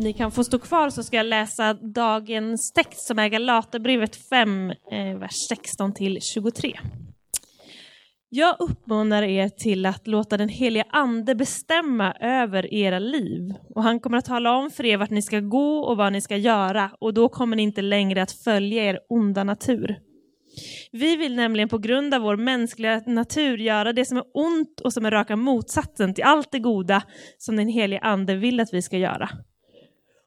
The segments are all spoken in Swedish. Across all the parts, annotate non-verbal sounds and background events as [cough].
ni kan få stå kvar så ska jag läsa dagens text som är Galaterbrevet 5, eh, vers 16 till 23. Jag uppmanar er till att låta den heliga ande bestämma över era liv och han kommer att tala om för er vart ni ska gå och vad ni ska göra och då kommer ni inte längre att följa er onda natur. Vi vill nämligen på grund av vår mänskliga natur göra det som är ont och som är raka motsatsen till allt det goda som den helige ande vill att vi ska göra.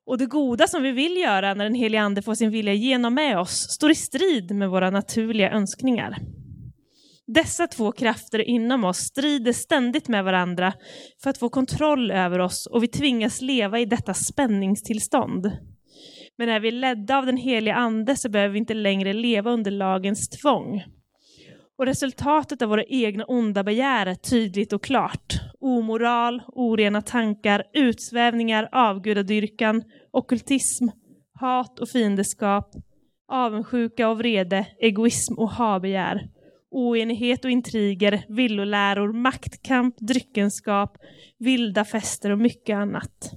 Och det goda som vi vill göra när den helige ande får sin vilja genom med oss står i strid med våra naturliga önskningar. Dessa två krafter inom oss strider ständigt med varandra för att få kontroll över oss och vi tvingas leva i detta spänningstillstånd. Men är vi ledda av den helige ande så behöver vi inte längre leva under lagens tvång. Och resultatet av våra egna onda begär är tydligt och klart. Omoral, orena tankar, utsvävningar, avgudadyrkan, okkultism, hat och fiendeskap, avundsjuka och vrede, egoism och habegär, oenighet och intriger, villoläror, maktkamp, dryckenskap, vilda fester och mycket annat.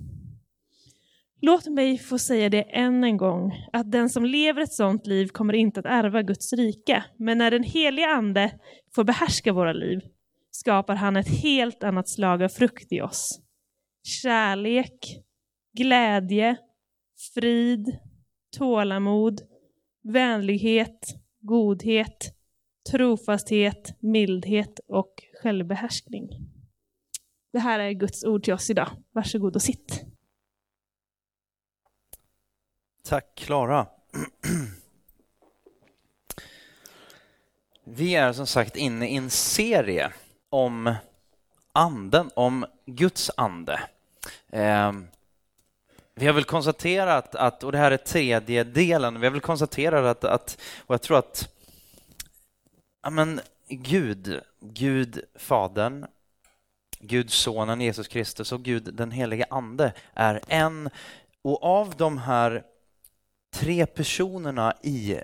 Låt mig få säga det än en gång, att den som lever ett sådant liv kommer inte att ärva Guds rike. Men när den helige ande får behärska våra liv skapar han ett helt annat slag av frukt i oss. Kärlek, glädje, frid, tålamod, vänlighet, godhet, trofasthet, mildhet och självbehärskning. Det här är Guds ord till oss idag. Varsågod och sitt. Tack Klara. Vi är som sagt inne i en serie om anden, om Guds ande. Ehm, vi har väl konstaterat att, och det här är tredje delen, vi har väl konstaterat att, att och jag tror att ja, men Gud, Gud Fadern, Gud Sonen Jesus Kristus och Gud den helige Ande är en och av de här tre personerna i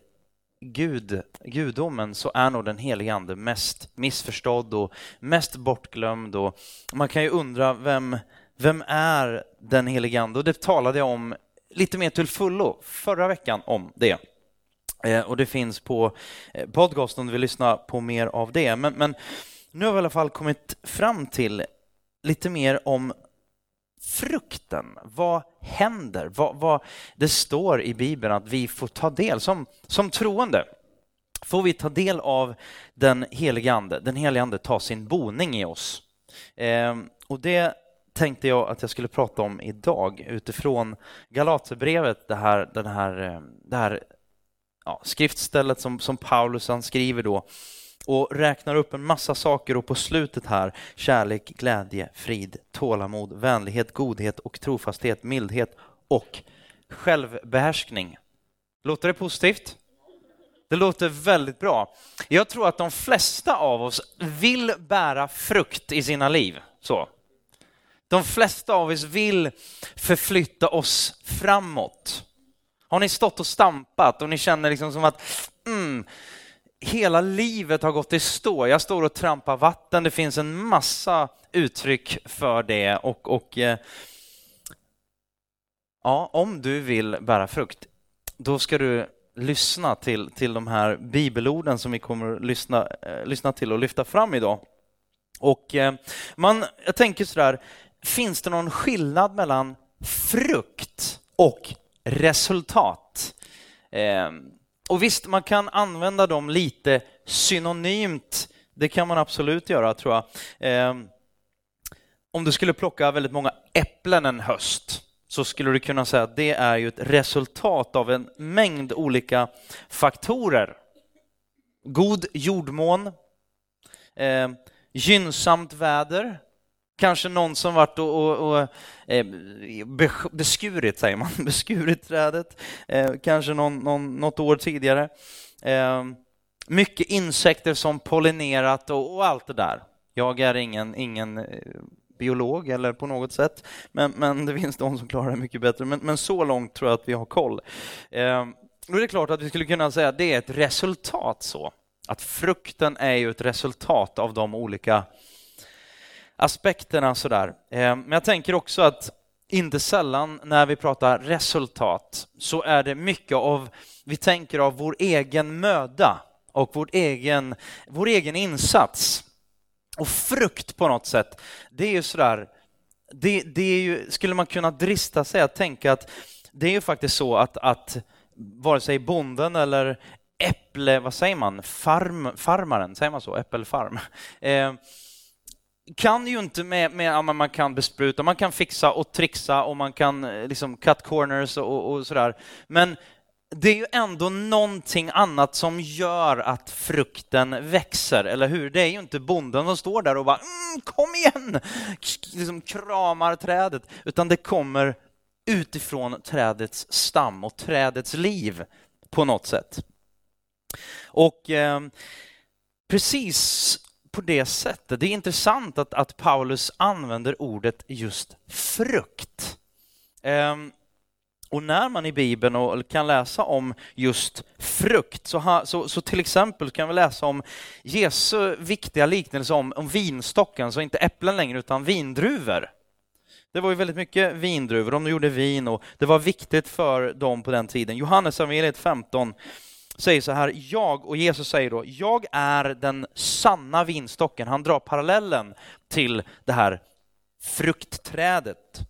Gud, gudomen så är nog den helige ande mest missförstådd och mest bortglömd. Och man kan ju undra vem, vem är den helige ande? Och det talade jag om lite mer till fullo förra veckan om det. Eh, och det finns på podcasten podcast om du vill lyssna på mer av det. Men, men nu har vi i alla fall kommit fram till lite mer om frukten. Vad händer? Vad, vad, det står i Bibeln att vi får ta del, som, som troende, får vi ta del av den helige Ande. Den helige Ande tar sin boning i oss. Eh, och det tänkte jag att jag skulle prata om idag utifrån Galaterbrevet, det här, den här, eh, det här ja, skriftstället som, som Paulus han skriver då och räknar upp en massa saker och på slutet här kärlek, glädje, frid, tålamod, vänlighet, godhet och trofasthet, mildhet och självbehärskning. Låter det positivt? Det låter väldigt bra. Jag tror att de flesta av oss vill bära frukt i sina liv. Så. De flesta av oss vill förflytta oss framåt. Har ni stått och stampat och ni känner liksom som att mm, hela livet har gått i stå. Jag står och trampar vatten. Det finns en massa uttryck för det. Och, och eh, ja, om du vill bära frukt, då ska du lyssna till, till de här bibelorden som vi kommer att lyssna, eh, lyssna till och lyfta fram idag. Och eh, man, jag tänker sådär, finns det någon skillnad mellan frukt och resultat? Eh, och visst, man kan använda dem lite synonymt. Det kan man absolut göra, tror jag. Ehm, om du skulle plocka väldigt många äpplen en höst så skulle du kunna säga att det är ju ett resultat av en mängd olika faktorer. God jordmån, ehm, gynnsamt väder, Kanske någon som varit och, och, och eh, beskurit, säger man, [laughs] beskurit trädet. Eh, kanske någon, någon, något år tidigare. Eh, mycket insekter som pollinerat och, och, allt det där. Jag är ingen, ingen eh, biolog eller på något sätt, men, men det finns de som klarar det mycket bättre. Men, men så långt tror jag att vi har koll. Eh, är det är klart att vi skulle kunna säga att det är ett resultat så. Att frukten är ju ett resultat av de olika aspekterna sådär. Eh, men jag tänker också att inte sällan när vi pratar resultat så är det mycket av, vi tänker av vår egen möda och vår egen, vår egen insats. Och frukt på något sätt, det är ju sådär, det, det är ju, skulle man kunna drista sig att tänka att det är ju faktiskt så att, att vare sig bonden eller äpple, vad säger man, Farm, farmaren, säger man så, äppelfarm, eh, kan ju inte med, med ja, man kan bespruta, man kan fixa och trixa och man kan eh, liksom cut corners och, och sådär. Men det är ju ändå någonting annat som gör att frukten växer, eller hur? Det är ju inte bonden som står där och bara mm, kom igen, liksom kramar trädet, utan det kommer utifrån trädets stam och trädets liv på något sätt. Och eh, precis på det sättet, det är intressant att, att Paulus använder ordet just frukt. Um, och när man i Bibeln och kan läsa om just frukt, så, ha, så, så, till exempel kan vi läsa om Jesu viktiga liknelse om, om vinstocken, så inte äpplen längre utan vindruvor. Det var ju väldigt mycket vindruvor, de gjorde vin och det var viktigt för dem på den tiden. Johannes evangeliet 15 säger så här, jag, och Jesus säger då, jag är den sanna vinstocken. Han drar parallellen till det här fruktträdet.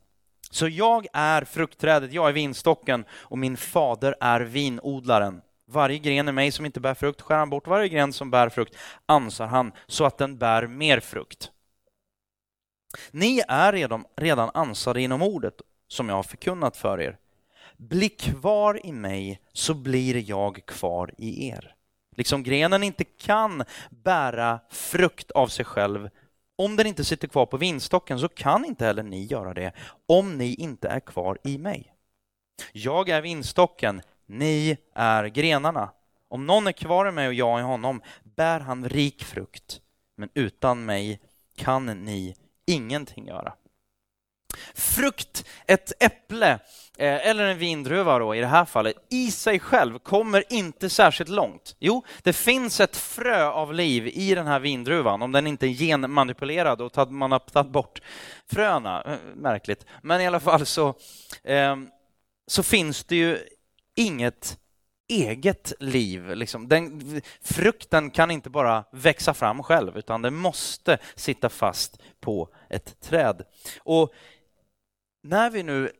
Så jag är fruktträdet, jag är vinstocken och min fader är vinodlaren. Varje gren i mig som inte bär frukt skär han bort, varje gren som bär frukt ansar han så att den bär mer frukt. Ni är redan, redan ansade inom ordet som jag har förkunnat för er. Bli kvar i mig så blir jag kvar i er. Liksom grenen inte kan bära frukt av sig själv om den inte sitter kvar på vinstocken så kan inte heller ni göra det om ni inte är kvar i mig. Jag är vinstocken, ni är grenarna. Om någon är kvar i mig och jag i honom bär han rik frukt, men utan mig kan ni ingenting göra. Frukt, ett äpple Eh, eller en vindruva då i det här fallet, i sig själv kommer inte särskilt långt. Jo, det finns ett frö av liv i den här vindruvan, om den inte är genmanipulerad och man har tagit bort fröna. Eh, märkligt. Men i alla fall så, eh, så finns det ju inget eget liv. Liksom. Den, frukten kan inte bara växa fram själv, utan den måste sitta fast på ett träd. Och när vi nu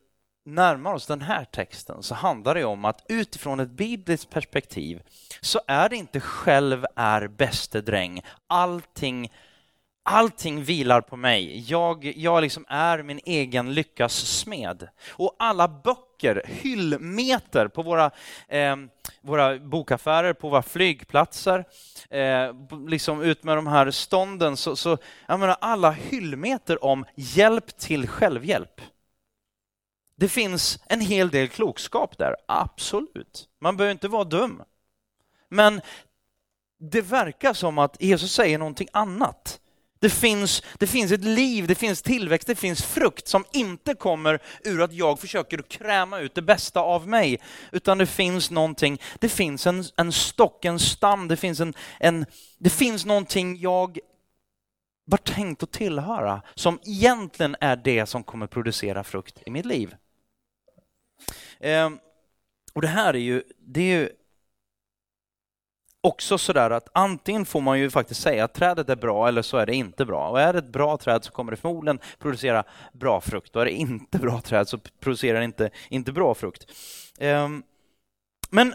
närmar oss den här texten så handlar det om att utifrån ett bibliskt perspektiv så är det inte själv är bäste dräng. Allting, allting vilar på mig. Jag, jag liksom är min egen lyckas smed. Och alla böcker, hyllmeter på våra, eh, våra bokaffärer, på våra flygplatser, eh, liksom ut med de här stånden, så, så jag menar alla hyllmeter om hjälp till självhjälp. Det finns en hel del klokskap där, absolut. Man behöver inte vara dum. Men det verkar som att Jesus säger någonting annat. Det finns, det finns ett liv, det finns tillväxt, det finns frukt som inte kommer ur att jag försöker kräma ut det bästa av mig, utan det finns någonting, det finns en, en stock, en stam, det finns, en, en, det finns någonting jag var tänkt att tillhöra, som egentligen är det som kommer producera frukt i mitt liv. Ehm, och det här är ju, det är ju också sådär att antingen får man ju faktiskt säga att trädet är bra eller så är det inte bra. Och är det ett bra träd så kommer det förmodligen producera bra frukt och är det inte bra träd så producerar det inte, inte bra frukt. Ehm, men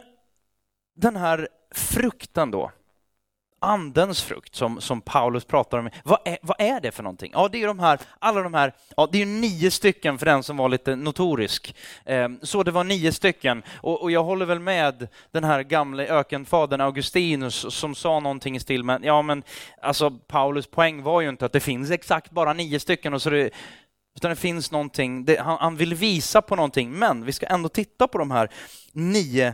den här frukten då, andens frukt som, som Paulus pratar om. Vad är, vad är det för någonting? Ja, det är de här, alla de här, ja, det är nio stycken för den som var lite notorisk. Eh, så det var nio stycken. Och, och, jag håller väl med den här gamle ökenfadern Augustinus som sa någonting i stil med, ja men alltså Paulus poäng var ju inte att det finns exakt bara nio stycken och så det, utan det finns någonting, det, han, han vill visa på någonting, men vi ska ändå titta på de här nio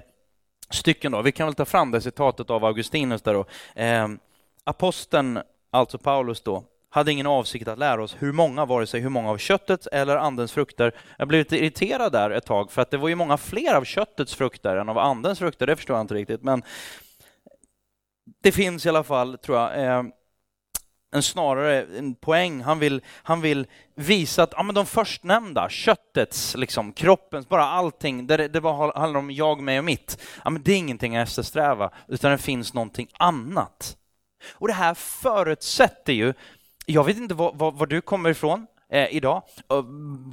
stycken. Då. Vi kan väl ta fram det citatet av Augustinus. Där då. Eh, aposteln, alltså Paulus, då, hade ingen avsikt att lära oss hur många, vare sig hur många av köttets eller andens frukter. Jag blev lite irriterad där ett tag, för att det var ju många fler av köttets frukter än av andens frukter, det förstår jag inte riktigt. Men det finns i alla fall, tror jag, eh, en snarare en poäng. Han vill, han vill visa att ja, men de förstnämnda, köttets, liksom, kroppens, bara allting, det, det bara handlar om jag, mig och mitt, ja, men det är ingenting att eftersträva, utan det finns någonting annat. Och det här förutsätter ju, jag vet inte var, var, var du kommer ifrån, eh, idag.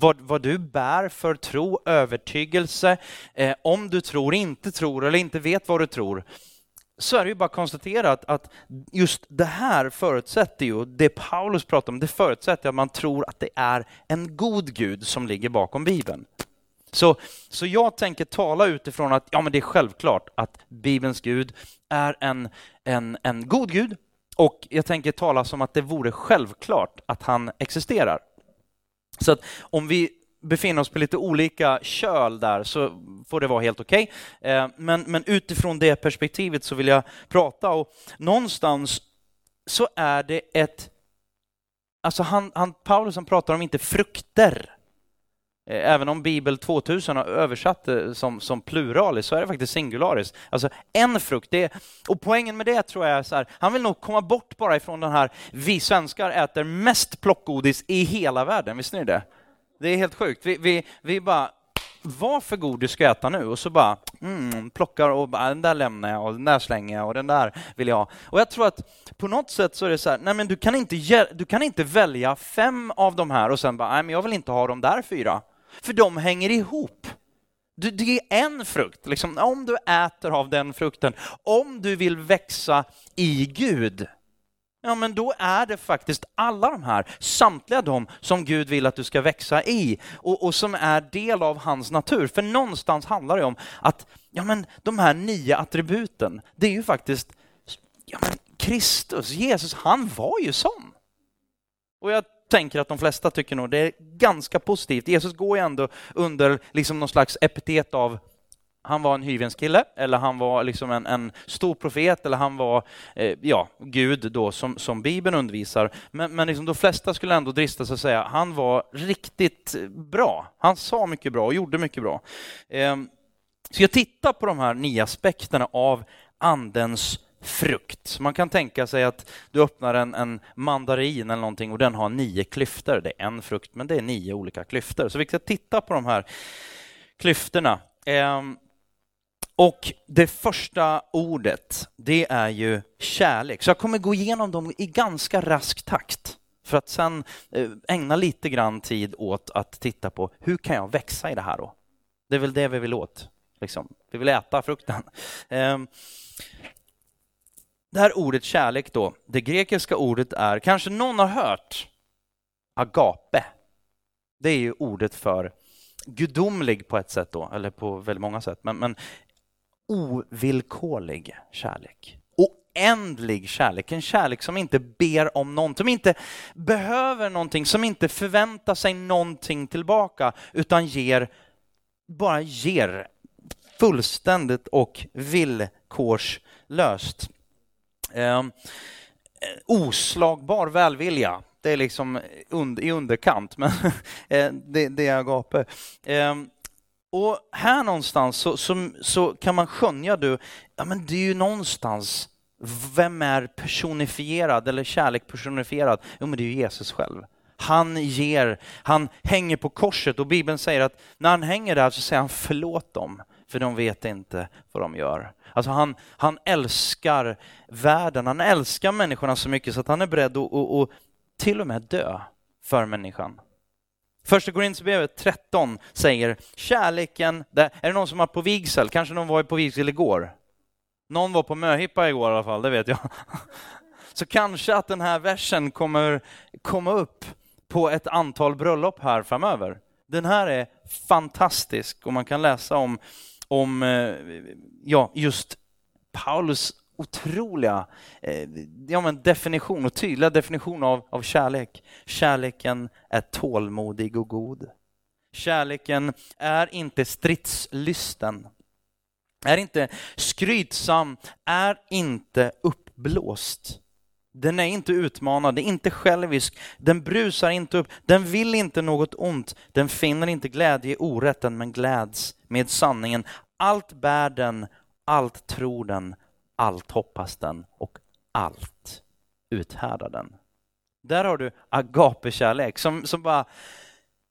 Vad, vad, du bär för tro, övertygelse, eh, om du tror, inte tror eller inte vet vad du tror så är det ju bara konstaterat att just det här förutsätter ju, det Paulus pratar om, det förutsätter att man tror att det är en god Gud som ligger bakom Bibeln. Så, så jag tänker tala utifrån att ja, men det är självklart att Bibelns Gud är en, en, en god Gud och jag tänker tala som att det vore självklart att han existerar. Så att om vi befinner oss på lite olika köl där så får det vara helt okej. Okay. Men, men utifrån det perspektivet så vill jag prata och någonstans så är det ett... Alltså han, han, Paulus han pratar om inte frukter. Eh, även om Bibel 2000 har översatt det som, som pluralis så är det faktiskt singularis. Alltså en frukt. Det, och poängen med det tror jag är så här, han vill nog komma bort bara ifrån den här, vi svenskar äter mest plockgodis i hela världen, visste ni det? Det är helt sjukt. Vi, vi, vi bara, vad för godis ska jag äta nu? Och så bara mm, plockar och bara, den där lämnar jag och den där slänger jag och den där vill jag ha. Och jag tror att på något sätt så är det så här, nej men du kan inte, du kan inte välja fem av de här och sen bara, nej men jag vill inte ha de där fyra. För de hänger ihop. Du, det är en frukt. Liksom, om du äter av den frukten, om du vill växa i Gud, ja men då är det faktiskt alla de här, samtliga de som Gud vill att du ska växa i och, och som är del av hans natur. För någonstans handlar det om att ja men de här nio attributen, det är ju faktiskt ja men Kristus, Jesus, han var ju sån. Och jag tänker att de flesta tycker nog det är ganska positivt. Jesus går ju ändå under liksom någon slags epitet av han var en hyvens kille, eller han var liksom en, en stor profet, eller han var eh, ja, Gud då som, som Bibeln undervisar. Men, men liksom de flesta skulle ändå drista sig att säga han var riktigt bra. Han sa mycket bra och gjorde mycket bra. Eh, så jag tittar på de här nio aspekterna av andens frukt. Man kan tänka sig att du öppnar en, en, mandarin eller någonting och den har nio klyftor. Det är en frukt, men det är nio olika klyftor. Så vi ska titta på de här klyftorna. Ehm, och det första ordet, det är ju kärlek. Så jag kommer gå igenom dem i ganska rask takt för att sen eh, ägna lite grann tid åt att titta på hur kan jag växa i det här då? Det är väl det vi vill åt. Liksom. Vi vill äta frukten. Ehm, det här ordet kärlek då, det grekiska ordet är, kanske någon har hört, agape. Det är ju ordet för gudomlig på ett sätt då, eller på väldigt många sätt. Men, men ovillkorlig kärlek. Oändlig kärlek, en kärlek som inte ber om någonting, som inte behöver någonting, som inte förväntar sig någonting tillbaka, utan ger, bara ger fullständigt och villkorslöst. Eh, oslagbar välvilja, det är liksom und, i underkant, men [laughs] eh, det, det är agape. Eh, och här någonstans så, så, så, kan man skönja du, ja men det är ju någonstans, vem är personifierad eller kärlek personifierad? Jo men det är ju Jesus själv. Han ger, han hänger på korset och Bibeln säger att när han hänger där så säger han förlåt dem, för de vet inte vad de gör. Alltså han, han älskar världen, han älskar människorna så mycket så att han är beredd att och, och till och med dö för människan. Första Korinthierbrevet 13 säger kärleken, där, är det någon som var på vigsel? Kanske någon var på vigsel igår? Någon var på möhippa igår i alla fall, det vet jag. [laughs] Så kanske att den här versen kommer komma upp på ett antal bröllop här framöver. Den här är fantastisk och man kan läsa om, om eh, ja, just Paulus otroliga eh, ja, men definition och tydliga definition av, av kärlek. Kärleken är tålmodig och god. Kärleken är inte stridslysten, är inte skrytsam, är inte uppblåst. Den är inte utmanande, inte självisk, den brusar inte upp, den vill inte något ont, den finner inte glädje i orätten men gläds med sanningen. Allt bär den, allt tror den, allt hoppas den och allt uthärdar den. Där har du agapekärlek som, som, bara,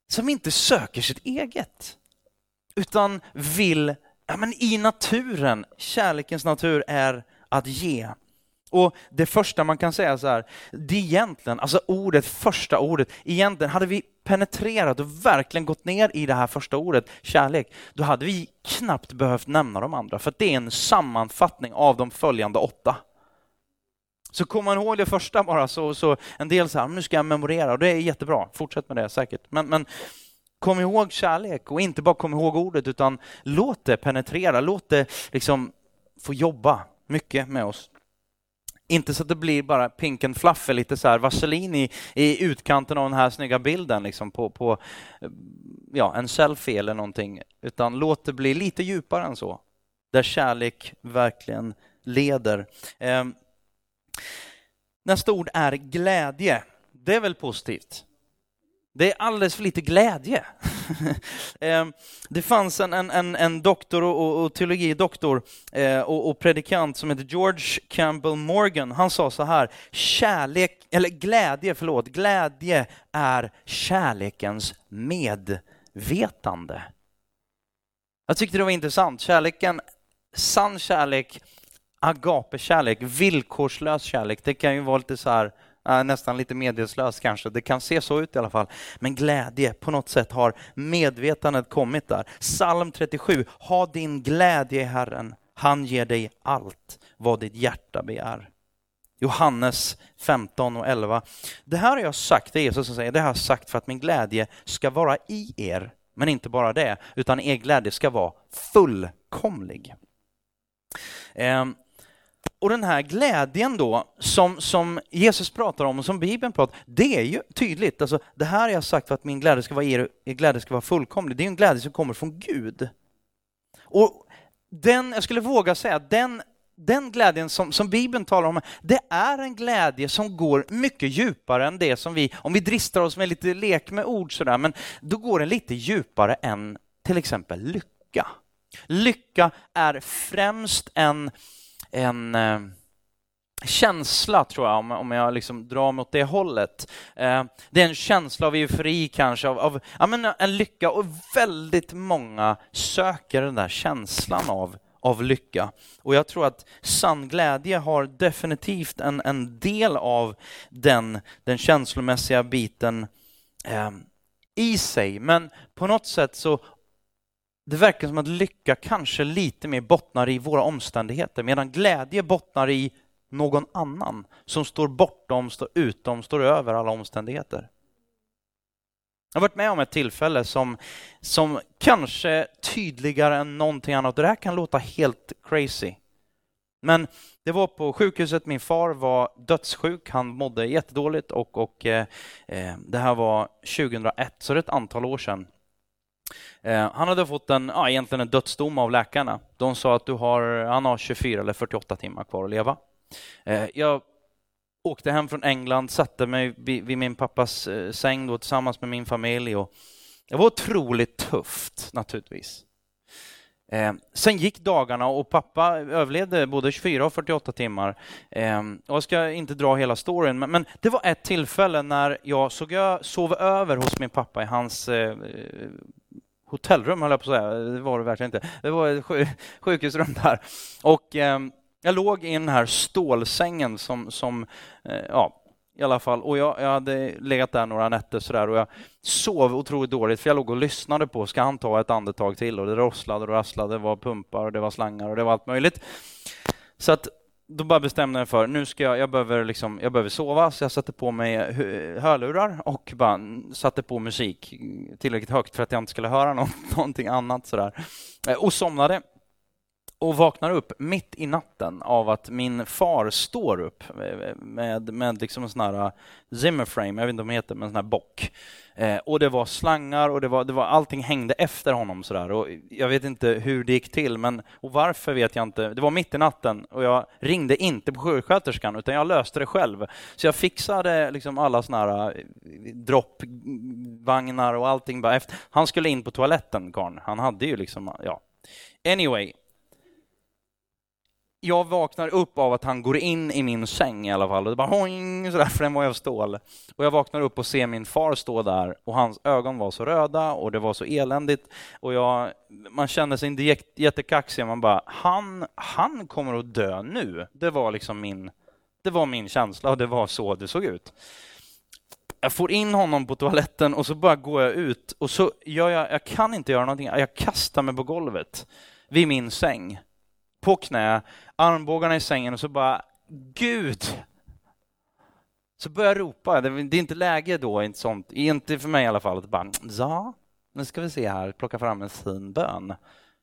som inte söker sitt eget, utan vill, ja men i naturen, kärlekens natur är att ge. Och det första man kan säga så här, det är egentligen, alltså ordet, första ordet, egentligen hade vi penetrerat och verkligen gått ner i det här första ordet, kärlek, då hade vi knappt behövt nämna de andra, för det är en sammanfattning av de följande åtta. Så kommer man ihåg det första bara, så, så en del så här, nu ska jag memorera, och det är jättebra, fortsätt med det säkert. Men, men kom ihåg kärlek och inte bara kom ihåg ordet, utan låt det penetrera, låt det liksom få jobba mycket med oss. Inte så att det blir bara pink and fluffy, lite så här vaselin i, i utkanten av den här snygga bilden liksom på, på ja, en selfie eller någonting, utan låt det bli lite djupare än så, där kärlek verkligen leder. Eh, nästa ord är glädje. Det är väl positivt? Det är alldeles för lite glädje. [laughs] Ehm, det fanns en, en, en doktor och, och teologidoktor eh, och, och, predikant som heter George Campbell Morgan. Han sa så här, kärlek, eller glädje, förlåt, glädje är kärlekens medvetande. Jag tyckte det var intressant. Kärleken, sann kärlek, agape-kärlek, villkorslös kärlek, det kan ju vara lite så här Eh, nästan lite medvetslös kanske. Det kan se så ut i alla fall. Men glädje, på något sätt har medvetandet kommit där. Psalm 37, ha din glädje i Herren. Han ger dig allt vad ditt hjärta begär. Johannes 15 och 11. Det här har jag sagt, det är Jesus som säger, det har jag sagt för att min glädje ska vara i er. Men inte bara det, utan er glädje ska vara fullkomlig. Ehm, och den här glädjen då, som, som Jesus pratar om och som Bibeln pratar om, det är ju tydligt. Alltså, det här har jag sagt för att min glädje ska vara, er, er glädje ska vara fullkomlig. Det är en glädje som kommer från Gud. Och den, jag skulle våga säga, den, den glädjen som, som Bibeln talar om, det är en glädje som går mycket djupare än det som vi, om vi dristar oss med lite lek med ord sådär, men då går den lite djupare än till exempel lycka. Lycka är främst en en eh, känsla, tror jag, om, om jag liksom drar mig åt det hållet. Eh, det är en känsla av eufori kanske, av, av ja, men en lycka och väldigt många söker den där känslan av av lycka. Och jag tror att sann glädje har definitivt en, en del av den, den känslomässiga biten eh, i sig. Men på något sätt så det verkar som att lycka kanske lite mer bottnar i våra omständigheter, medan glädje bottnar i någon annan som står bortom, står utom, står över alla omständigheter. Jag har varit med om ett tillfälle som, som kanske tydligare än någonting annat, det här kan låta helt crazy. Men det var på sjukhuset, min far var dödssjuk, han mådde jättedåligt och, och eh, eh det här var 2001, så det är ett antal år sedan. Eh, han hade fått en, ja, egentligen en dödsdom av läkarna. De sa att du har, han har 24 eller 48 timmar kvar att leva. Eh, jag åkte hem från England, satte mig vid, vid min pappas eh, säng då, tillsammans med min familj. Och det var otroligt tufft naturligtvis. Eh, sen gick dagarna och pappa överlevde både 24 och 48 timmar. Eh, jag ska inte dra hela storyn, men, det var ett tillfälle när jag sov över hos min pappa i hans eh, hotellrum, höll jag på att säga. Det var det verkligen inte. Det var ett sjukhusrum där. Och eh, jag låg i den här stålsängen som, som eh, ja, i alla fall. Och jag, jag hade legat där några nätter sådär och jag sov otroligt dåligt för jag låg och lyssnade på, ska han ta ett andetag till? Och det rosslade och rasslade, det var pumpar och det var slangar och det var allt möjligt. Så att då bara bestämde jag mig för, nu ska jag, jag behöver liksom, jag behöver sova, så jag satte på mig hörlurar och bara satte på musik tillräckligt högt för att jag inte skulle höra någonting annat sådär. Eh, och somnade och vaknar upp mitt i natten av att min far står upp eh, med, med liksom en sån här eh, Zimmerframe, jag vet inte vad de heter, men en sån här bock. Eh, och det var slangar och det var, det var, allting hängde efter honom sådär. Och jag vet inte hur det gick till, men och varför vet jag inte. Det var mitt i natten och jag ringde inte på sjuksköterskan utan jag löste det själv. Så jag fixade liksom alla såna här eh, droppvagnar och allting bara efter. Han skulle in på toaletten, karln. Han hade ju liksom, ja. Anyway, jag vaknar upp av att han går in i min säng i alla fall. Och det bara hoing, sådär, för den var av stål. Och jag vaknar upp och ser min far stå där och hans ögon var så röda och det var så eländigt. Och jag, man kände sig inte jättekaxig. Man bara, han, han kommer att dö nu. Det var liksom min, det var min känsla och det var så det såg ut. Jag får in honom på toaletten och så bara går jag ut och så gör jag, jag kan inte göra någonting. Jag kastar mig på golvet vid min säng på knä, armbågarna i sängen och så bara Gud! Så börjar jag ropa. Det är inte läge då, inte sånt. inte för mig i alla fall, att bara ja, nu ska vi se här, plocka fram en fin bön.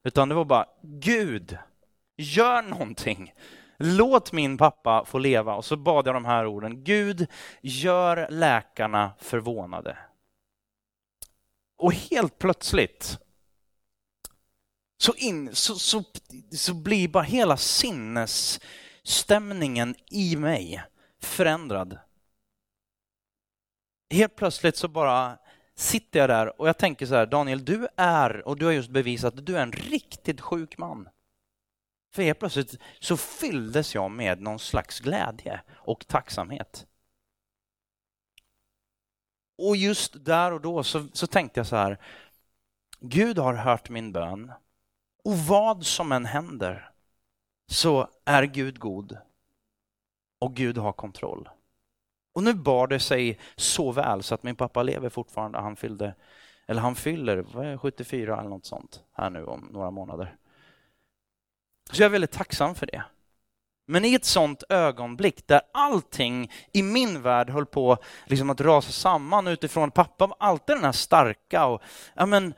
Utan det var bara Gud, gör någonting. Låt min pappa få leva. Och så bad jag de här orden. Gud, gör läkarna förvånade. Och helt plötsligt så, in, så, så, så blir bara hela sinnesstämningen i mig förändrad. Helt plötsligt så bara sitter jag där och jag tänker så här, Daniel, du är, och du har just bevisat att du är en riktigt sjuk man. För helt plötsligt så fylldes jag med någon slags glädje och tacksamhet. Och just där och då så, så tänkte jag så här, Gud har hört min bön och vad som än händer så är Gud god och Gud har kontroll. Och nu bar det sig så väl så att min pappa lever fortfarande. Han fyllde, eller han fyller 74 eller något sånt här nu om några månader. Så jag är väldigt tacksam för det. Men i ett sånt ögonblick där allting i min värld höll på liksom att rasa samman utifrån pappa var alltid den här starka och ja men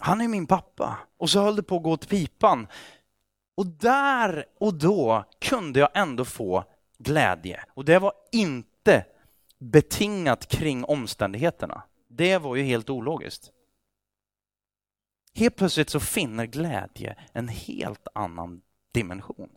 han är min pappa. Och så höll det på att gå åt pipan. Och där och då kunde jag ändå få glädje. Och det var inte betingat kring omständigheterna. Det var ju helt ologiskt. Helt plötsligt så finner glädje en helt annan dimension.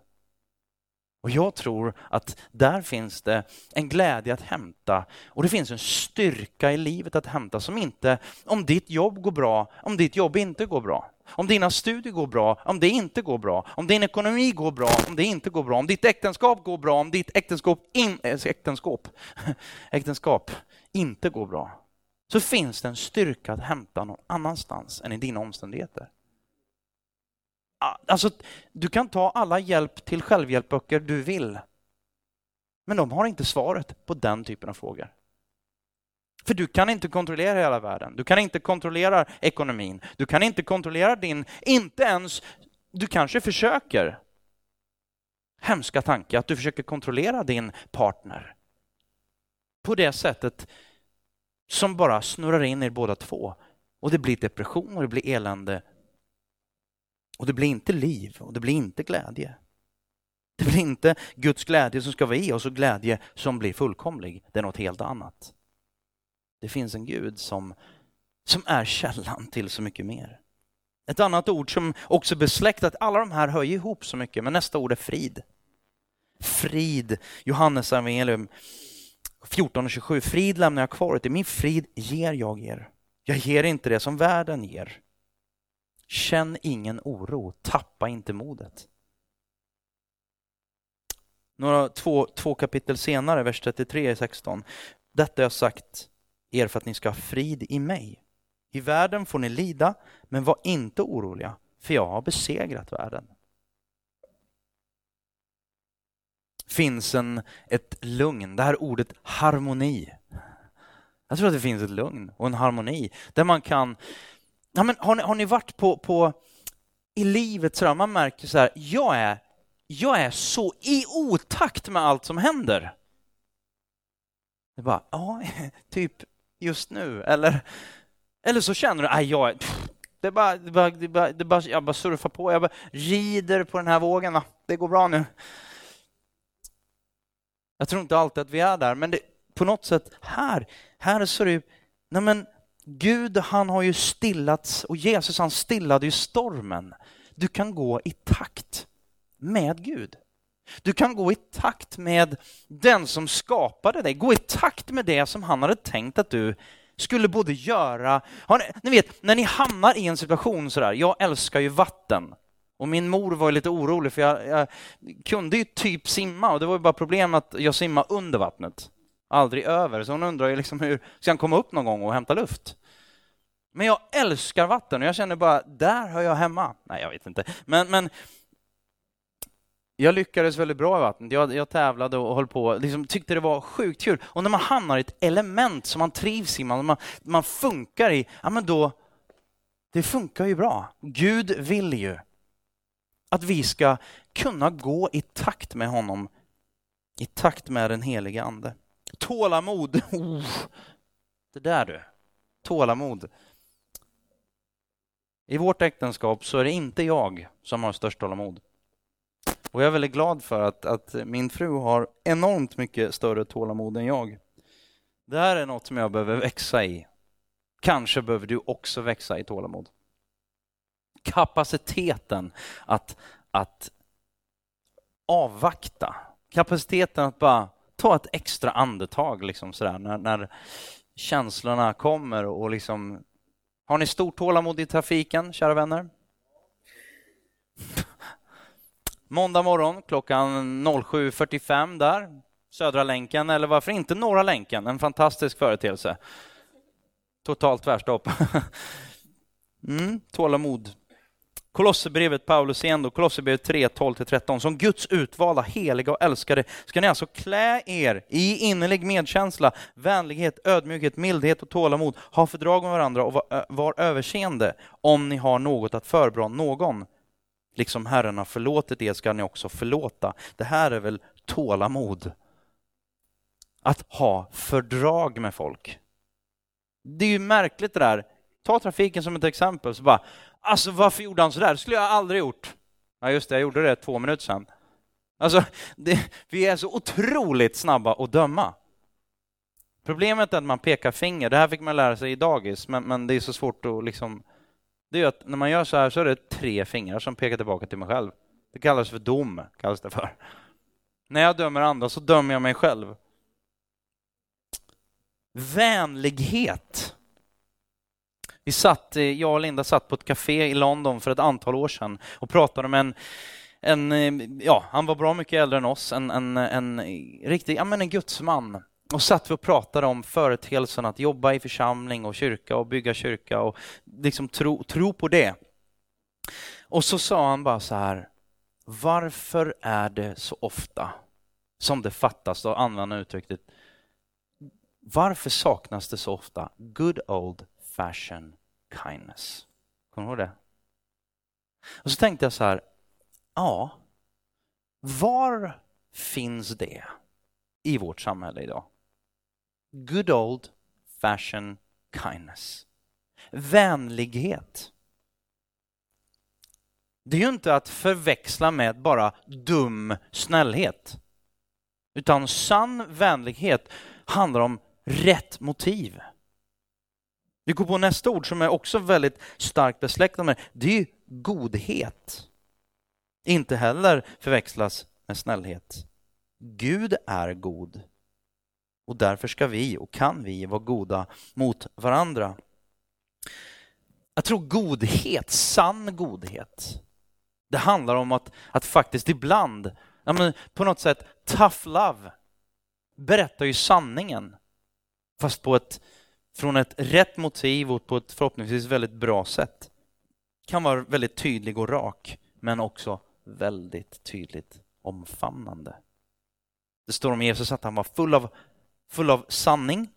Och jag tror att där finns det en glädje att hämta och det finns en styrka i livet att hämta som inte, om ditt jobb går bra, om ditt jobb inte går bra, om dina studier går bra, om det inte går bra, om din ekonomi går bra, om det inte går bra, om ditt äktenskap går bra, om ditt äktenskap, in, eh, äktenskap, [laughs] äktenskap inte går bra, så finns det en styrka att hämta någon annanstans än i dina omständigheter. Ah, alltså, du kan ta alla hjälp till självhjälpböcker du vill. Men de har inte svaret på den typen av frågor. För du kan inte kontrollera hela världen. Du kan inte kontrollera ekonomin. Du kan inte kontrollera din, inte ens, du kanske försöker. Hemska tanke att du försöker kontrollera din partner. På det sättet som bara snurrar in er båda två. Och det blir depression och det blir elände och det blir inte liv och det blir inte glädje. Det blir inte Guds glädje som ska vara i oss och glädje som blir fullkomlig. Det är något helt annat. Det finns en Gud som, som är källan till så mycket mer. Ett annat ord som också besläktat, alla de här hör ihop så mycket, men nästa ord är frid. Frid, Johannes evangelium 14 och 27. Frid lämnar jag kvar till min frid ger jag er. Jag ger inte det som världen ger. Känn ingen oro, tappa inte modet. Några, två, två kapitel senare, vers 33 i 16. Detta har jag sagt er för att ni ska ha frid i mig. I världen får ni lida, men var inte oroliga, för jag har besegrat världen. finns en, ett lugn, det här ordet harmoni. Jag tror att det finns ett lugn och en harmoni där man kan Ja, men har, ni, har ni varit på, på i livet sådär, man märker så här, jag är, jag är så i otakt med allt som händer. Det är bara, ja, [laughs] typ just nu, eller, eller så känner du, nej, jag det är bara, det bara, det bara, det bara, jag bara surfar på, jag bara rider på den här vågen, det går bra nu. Jag tror inte alltid att vi är där, men det, på något sätt här, här så det, nej men Gud han har ju stillats och Jesus han stillade ju stormen. Du kan gå i takt med Gud. Du kan gå i takt med den som skapade dig, gå i takt med det som han hade tänkt att du skulle både göra... Ni, ni, vet, när ni hamnar i en situation sådär, jag älskar ju vatten Och min mor var lite orolig för jag, jag, kunde ju typ simma och det var ju bara problem att jag simmade under vattnet. Aldrig över. Så hon undrar ju liksom hur ska han komma upp någon gång och hämta luft? Men jag älskar vatten och jag känner bara, där hör jag hemma. Nej, jag vet inte. Men, men jag lyckades väldigt bra i vattnet. Jag, jag tävlade och höll på, liksom, tyckte det var sjukt kul. Och när man hamnar i ett element som man trivs i, man, man funkar i, ja men då, det funkar ju bra. Gud vill ju att vi ska kunna gå i takt med honom, i takt med den helige Ande. Tålamod. [laughs] Oh, det där du. Tålamod. I vårt äktenskap så är det inte jag som har störst tålamod. Och jag är väldigt glad för att, att min fru har enormt mycket större tålamod än jag. Det här är något som jag behöver växa i. Kanske behöver du också växa i tålamod. Kapaciteten att, att avvakta. Kapaciteten att bara ta ett extra andetag liksom sådär, när, när känslorna kommer och liksom... Har ni stort tålamod i trafiken, kära vänner? [laughs] Måndag morgon klockan 07.45 där, Södra länken, eller varför inte Norra länken? En fantastisk företeelse. Totalt tvärstopp. [laughs] Mm, tålamod. Kolosserbrevet, Paulus igen då, Kolosserbrevet 3, 12-13. Som Guds utvalda, heliga och älskade ska ni alltså klä er i innerlig medkänsla, vänlighet, ödmjukhet, mildhet och tålamod. Ha fördrag med varandra och var, var överseende om ni har något att förbra någon. Liksom Herren har förlåtit er ska ni också förlåta. Det här är väl tålamod? Att ha fördrag med folk. Det är ju märkligt det där. Ta trafiken som ett exempel. Så bara, alltså varför gjorde han sådär? Det skulle jag aldrig gjort. Ja just det, jag gjorde det två minuter sedan. Alltså, det, vi är så otroligt snabba att döma. Problemet är att man pekar finger. Det här fick man lära sig i dagis, men, men det är så svårt att liksom det är att när man gör så här så är det tre fingrar som pekar tillbaka till mig själv. Det kallas för dom, kallas det för. När jag dömer andra så dömer jag mig själv. Vänlighet. Vi satt, eh, jag och Linda satt på ett café i London för ett antal år sedan och pratade med en, en eh, ja, han var bra mycket äldre än oss, en, en, en riktig, ja men en gudsman. Och satt vi och pratade om företeelsen att jobba i församling och kyrka och bygga kyrka och liksom tro, tro på det. Och så sa han bara så här, varför är det så ofta som det fattas, då använda uttrycket, varför saknas det så ofta? Good old fashion kindness? Kommer du ihåg det? Och så tänkte jag så här, ja, var finns det i vårt samhälle idag? good old fashion kindness. Vänlighet. Det är ju inte att förväxla med bara dum snällhet. Utan sann vänlighet handlar om rätt motiv. Vi går på nästa ord som är också väldigt starkt besläktat med det är godhet. Inte heller förväxlas med snällhet. Gud är god. Och därför ska vi och kan vi vara goda mot varandra. Jag tror godhet, sann godhet, det handlar om att, att faktiskt ibland, ja men på något sätt, tough love berättar ju sanningen. Fast på ett, från ett rätt motiv och på ett förhoppningsvis väldigt bra sätt. Kan vara väldigt tydlig och rak, men också väldigt tydligt omfamnande. Det står om Jesus att han var full av full av sanning,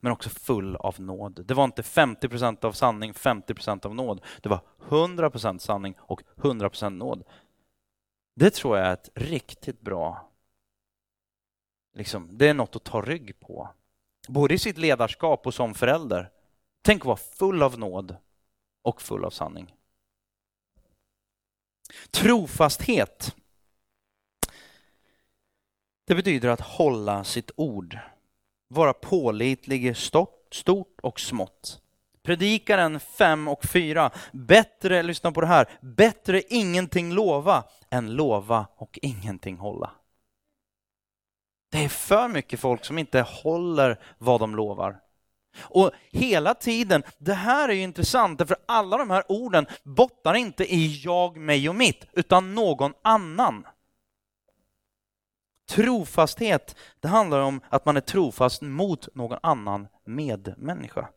men också full av nåd. Det var inte 50 procent av sanning, 50 procent av nåd. Det var 100 procent sanning och 100 procent nåd. Det tror jag är ett riktigt bra... Liksom, det är något att ta rygg på. Både i sitt ledarskap och som förälder. Tänk att vara full av nåd och full av sanning. Trofasthet. Det betyder att hålla sitt ord vara pålitlig i stort, och smått. Predikaren 5 och 4. Bättre, lyssna på det här, bättre ingenting lova än lova och ingenting hålla. Det är för mycket folk som inte håller vad de lovar. Och hela tiden, det här är ju intressant, för alla de här orden bottnar inte i jag, mig och mitt, utan någon annan. Trofasthet, det handlar om att man är trofast mot någon annan medmänniska.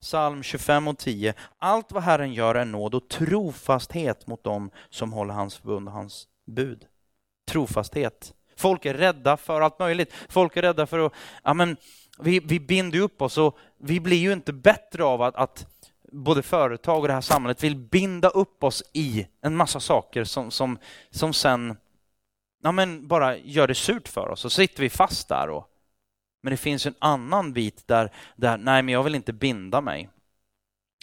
Psalm 25 och 10. Allt vad Herren gör är nåd och trofasthet mot dem som håller hans förbund och hans bud. Trofasthet. Folk är rädda för allt möjligt. Folk är rädda för att, ja men, vi, vi binder upp oss och vi blir ju inte bättre av att, att både företag och det här samhället vill binda upp oss i en massa saker som, som, som sen ja, men bara gör det surt för oss. Och så sitter vi fast där. Och, men det finns en annan bit där, där nej, men jag vill inte binda mig.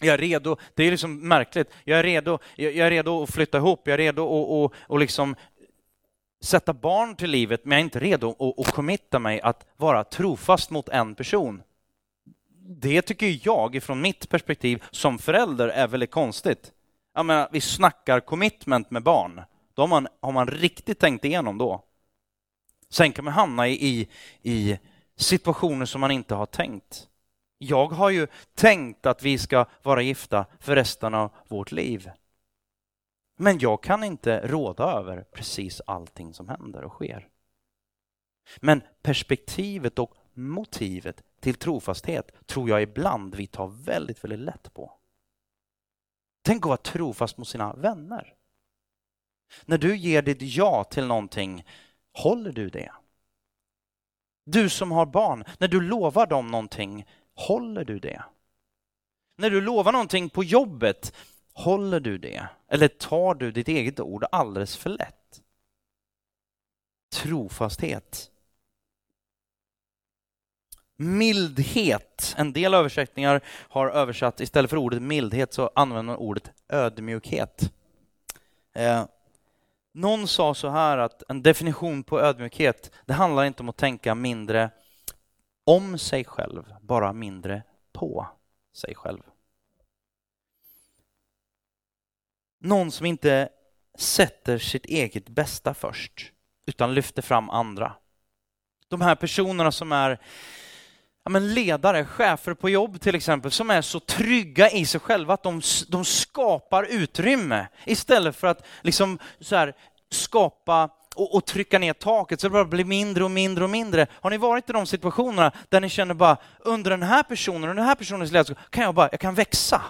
Jag är redo, det är liksom märkligt, jag är redo, jag är redo att flytta ihop, jag är redo att och, och liksom sätta barn till livet, men jag är inte redo att, att committa mig att vara trofast mot en person. Det tycker jag, från mitt perspektiv som förälder, är väldigt konstigt. Jag menar, vi snackar commitment med barn. Då har man, har man riktigt tänkt igenom då. Sen kan man hamna i, i, i situationer som man inte har tänkt. Jag har ju tänkt att vi ska vara gifta för resten av vårt liv. Men jag kan inte råda över precis allting som händer och sker. Men perspektivet och motivet till trofasthet tror jag ibland vi tar väldigt, väldigt lätt på. Tänk att vara trofast mot sina vänner. När du ger ditt ja till någonting, håller du det? Du som har barn, när du lovar dem någonting, håller du det? När du lovar någonting på jobbet, håller du det? Eller tar du ditt eget ord alldeles för lätt? Trofasthet. Mildhet. En del översättningar har översatt, istället för ordet mildhet så använder man ordet ödmjukhet. Eh, någon sa så här att en definition på ödmjukhet, det handlar inte om att tänka mindre om sig själv, bara mindre på sig själv. Någon som inte sätter sitt eget bästa först, utan lyfter fram andra. De här personerna som är ja, men ledare, chefer på jobb till exempel, som är så trygga i sig själva att de, de skapar utrymme istället för att liksom så här, skapa och, och, trycka ner taket så det bara blir mindre och mindre och mindre. Har ni varit i de situationerna där ni känner bara under den här personen och den här personens ledarskap kan jag bara, jag kan växa.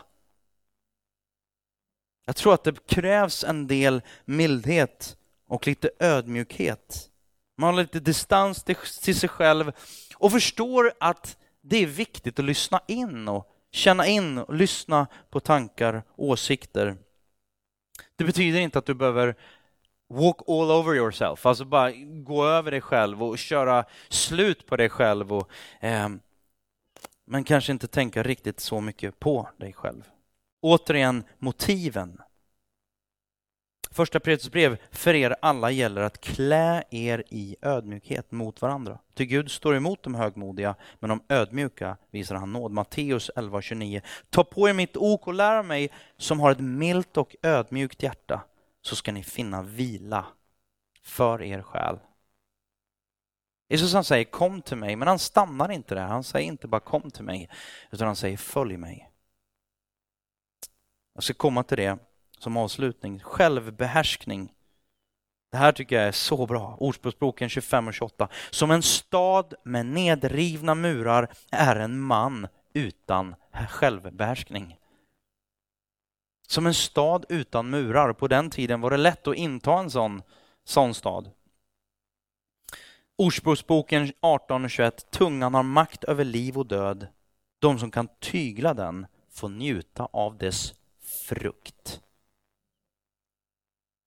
Jag tror att det krävs en del mildhet och lite ödmjukhet. Man har lite distans till, sig själv och förstår att det är viktigt att lyssna in och känna in och lyssna på tankar och åsikter. Det betyder inte att du behöver walk all over yourself, alltså bara gå över dig själv och köra slut på dig själv. Och, eh, men kanske inte tänka riktigt så mycket på dig själv. Återigen, motiven. Första Petrus brev, för er alla gäller att klä er i ödmjukhet mot varandra. Ty Gud står emot de högmodiga, men de ödmjuka visar han nåd. Matteus 11.29. Ta på er mitt ok och lär mig som har ett milt och ödmjukt hjärta, så ska ni finna vila för er själ. Jesus han säger kom till mig, men han stannar inte där. Han säger inte bara kom till mig, utan han säger följ mig. Jag ska komma till det som avslutning. Självbehärskning. Det här tycker jag är så bra. Ordspråksboken 25 och 28. Som en stad med nedrivna murar är en man utan självbehärskning. Som en stad utan murar. På den tiden var det lätt att inta en sån, sån stad. Ordspråksboken 18 och 21. Tungan har makt över liv och död. De som kan tygla den får njuta av dess frukt.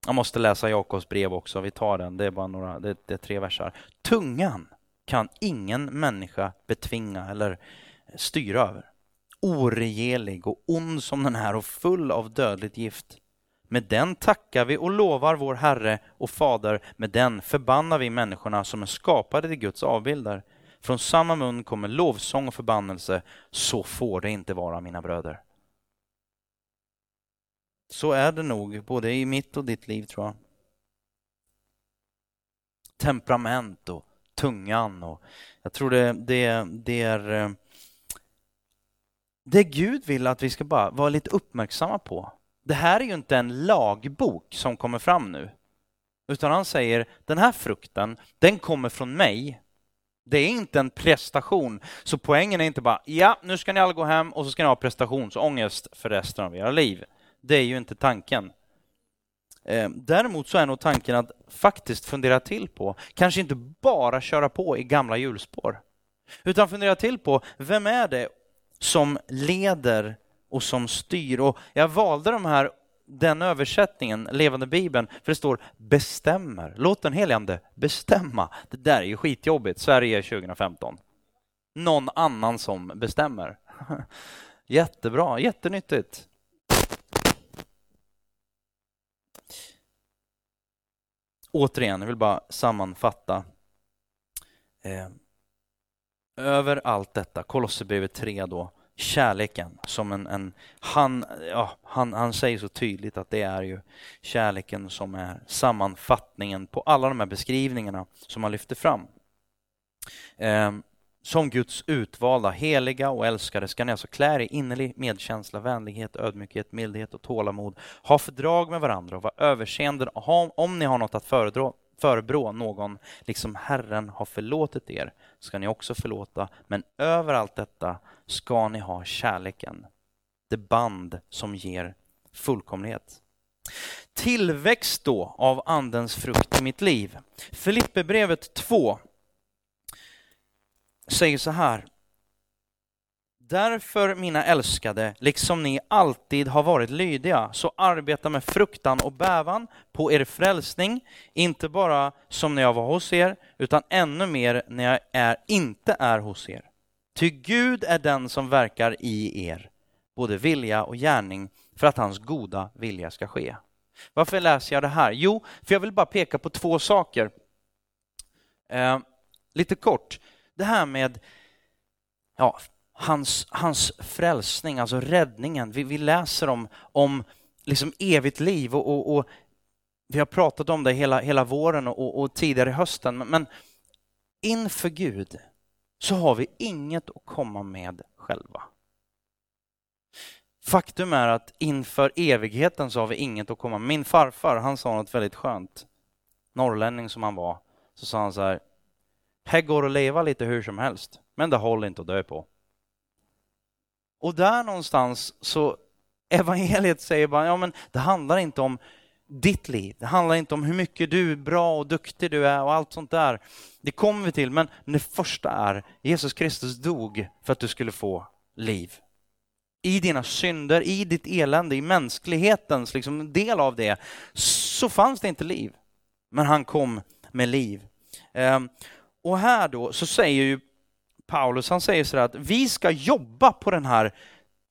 Jag måste läsa Jakobs brev också, vi tar den, det är bara några, det, det är tre versar. Tungan kan ingen människa betvinga eller styra över. Oregelig och ond som den är och full av dödligt gift. Med den tackar vi och lovar vår Herre och Fader, med den förbannar vi människorna som är skapade till Guds avbilder. Från samma mun kommer lovsång och förbannelse, så får det inte vara mina bröder. Så är det nog, både i mitt och ditt liv tror jag. Temperament och tungan och jag tror det, det, det är eh, det Gud vill att vi ska bara vara lite uppmärksamma på. Det här är ju inte en lagbok som kommer fram nu. Utan han säger, den här frukten, den kommer från mig. Det är inte en prestation. Så poängen är inte bara, ja, nu ska ni alla gå hem och så ska ni ha prestationsångest för resten av era liv. Det är ju inte tanken. Eh, däremot så är nog tanken att faktiskt fundera till på, kanske inte bara köra på i gamla hjulspår, utan fundera till på, vem är det som leder och som styr? Och jag valde de här, den översättningen, Levande Bibeln, för det står bestämmer. Låt den helige bestämma. Det där är ju skitjobbigt, Sverige 2015. Någon annan som bestämmer. [laughs] Jättebra, jättenyttigt. Återigen, jag vill bara sammanfatta. Eh, över allt detta, Kolosserbrevet 3 då, kärleken som en, en han, ja, han, han säger så tydligt att det är ju kärleken som är sammanfattningen på alla de här beskrivningarna som han lyfter fram. Eh, som Guds utvalda, heliga och älskade ska ni alltså klä er i innerlig medkänsla, vänlighet, ödmjukhet, mildhet och tålamod. Ha fördrag med varandra och var överseende om ni har något att föredra, förebrå någon, liksom Herren har förlåtit er, ska ni också förlåta. Men över allt detta ska ni ha kärleken, det band som ger fullkomlighet. Tillväxt då av Andens frukt i mitt liv. Filipperbrevet 2 säger så här. Därför, mina älskade, liksom ni alltid har varit lydiga, så arbeta med fruktan och bävan på er frälsning, inte bara som när jag var hos er, utan ännu mer när jag är, inte är hos er. Ty Gud är den som verkar i er, både vilja och gärning, för att hans goda vilja ska ske. Varför läser jag det här? Jo, för jag vill bara peka på två saker. Eh, lite kort det här med ja, hans, hans frälsning, alltså räddningen. Vi, vi läser om, om liksom evigt liv och, och, och vi har pratat om det hela, hela våren och, och tidigare i hösten. Men, men inför Gud så har vi inget att komma med själva. Faktum är att inför evigheten så har vi inget att komma med. Min farfar, han sa något väldigt skönt. Norrlänning som han var, så sa han så här, här går att leva lite hur som helst, men det håller inte att dö på. Och där någonstans så evangeliet säger bara, ja men det handlar inte om ditt liv. Det handlar inte om hur mycket du är bra och duktig du är och allt sånt där. Det kommer vi till, men det första är Jesus Kristus dog för att du skulle få liv. I dina synder, i ditt elände, i mänsklighetens liksom, del av det, så fanns det inte liv. Men han kom med liv. Ehm, och här då så säger ju Paulus, han säger så att vi ska jobba på den här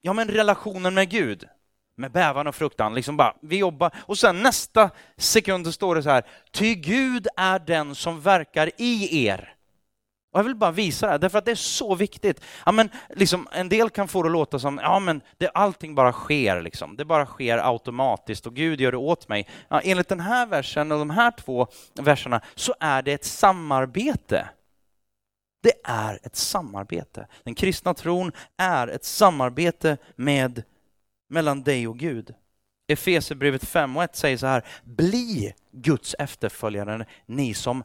ja, men relationen med Gud. Med bävan och fruktan, liksom bara, vi jobbar. Och sen nästa sekund står det så här, ty Gud är den som verkar i er. Och jag vill bara visa det här, därför att det är så viktigt. Ja, men, liksom, en del kan få det att låta som ja, men det, allting bara sker, liksom. det bara sker automatiskt och Gud gör det åt mig. Ja, enligt den här versen och de här två verserna så är det ett samarbete. Det är ett samarbete. Den kristna tron är ett samarbete med, mellan dig och Gud. Efesierbrevet 5 och 1 säger så här, bli Guds efterföljare, ni som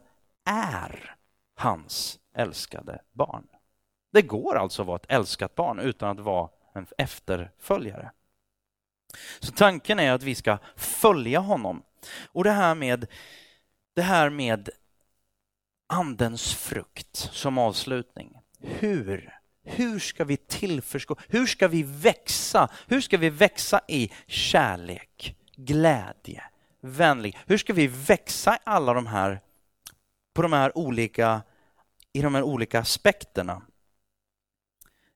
är hans älskade barn. Det går alltså att vara ett älskat barn utan att vara en efterföljare. Så tanken är att vi ska följa honom. Och det här med, det här med andens frukt som avslutning. Hur? Hur ska vi tillförstå? Hur ska vi växa? Hur ska vi växa i kärlek, glädje, vänlig? Hur ska vi växa i alla de här, på de här olika i de här olika aspekterna.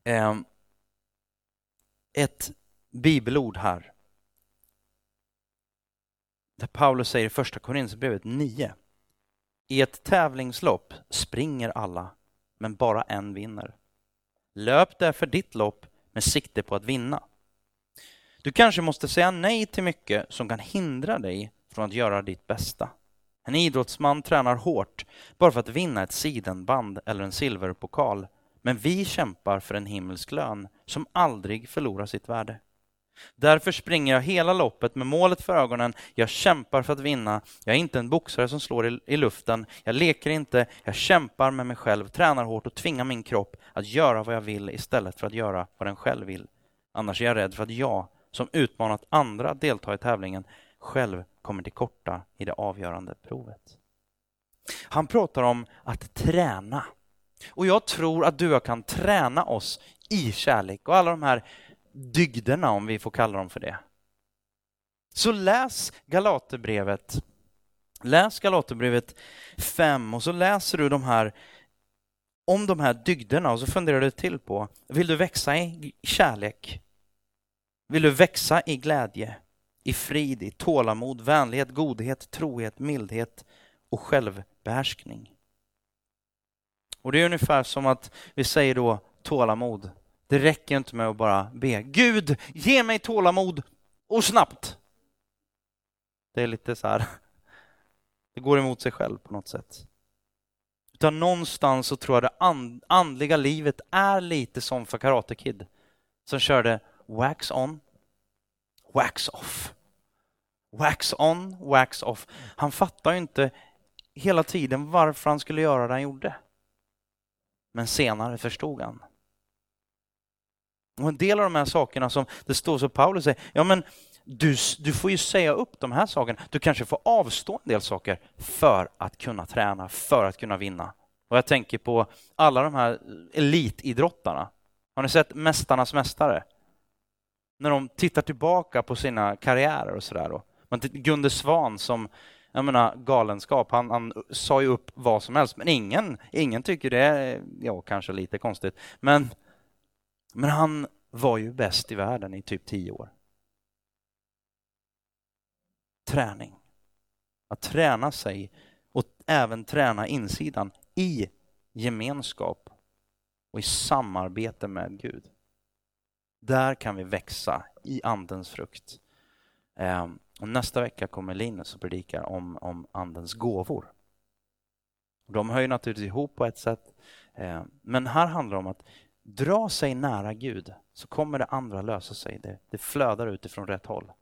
Ehm, ett bibelord här. Där Paulus säger i första Korinthierbrevet 9. I ett tävlingslopp springer alla, men bara en vinner. Löp därför ditt lopp med sikte på att vinna. Du kanske måste säga nej till mycket som kan hindra dig från att göra ditt bästa. En idrottsman tränar hårt bara för att vinna ett sidenband eller en silverpokal. Men vi kämpar för en himmelsk lön som aldrig förlorar sitt värde. Därför springer jag hela loppet med målet för ögonen. Jag kämpar för att vinna. Jag är inte en boxare som slår i, i, luften. Jag leker inte. Jag kämpar med mig själv, tränar hårt och tvingar min kropp att göra vad jag vill istället för att göra vad den själv vill. Annars är jag rädd för att jag, som utmanat andra att delta i tävlingen, själv kommer till korta i det avgörande provet. Han pratar om att träna. Och jag tror att du och jag kan träna oss i kärlek och alla de här dygderna, om vi får kalla dem för det. Så läs Galaterbrevet. Läs Galaterbrevet 5 och så läser du de här om de här dygderna och så funderar du till på, vill du växa i kärlek? Vill du växa i glädje, i frid, i tålamod, vänlighet, godhet, trohet, mildhet och självbehärskning? Och det är ungefär som att vi säger då tålamod. Det räcker inte med att bara be Gud, ge mig tålamod och snabbt. Det är lite så här, det går emot sig själv på något sätt. Utan någonstans så tror jag det andliga livet är lite som för Karate Kid som körde wax on, wax off. Wax on, wax off. Han fattar ju inte hela tiden varför han skulle göra det han gjorde. Men senare förstod han. Och en del av de här sakerna som det står så Paulus säger, ja men du, du får ju säga upp de här sakerna. Du kanske får avstå en del saker för att kunna träna, för att kunna vinna. Och jag tänker på alla de här elitidrottarna. Har ni sett Mästarnas mästare? När de tittar tillbaka på sina karriärer och sådär. Gunde Svan som, jag menar galenskap, han, han sa ju upp vad som helst, men ingen, ingen tycker det är, ja kanske lite konstigt, men men han var ju bäst i världen i typ tio år. Träning. Att träna sig och även träna insidan i gemenskap och i samarbete med Gud. Där kan vi växa i Andens frukt. Ehm, och nästa vecka kommer Linus och predikar om, om Andens gåvor. De hör ju naturligtvis ihop på ett sätt, ehm, men här handlar det om att dra sig nära Gud så kommer det andra lösa sig. Det, det flödar utifrån rätt håll.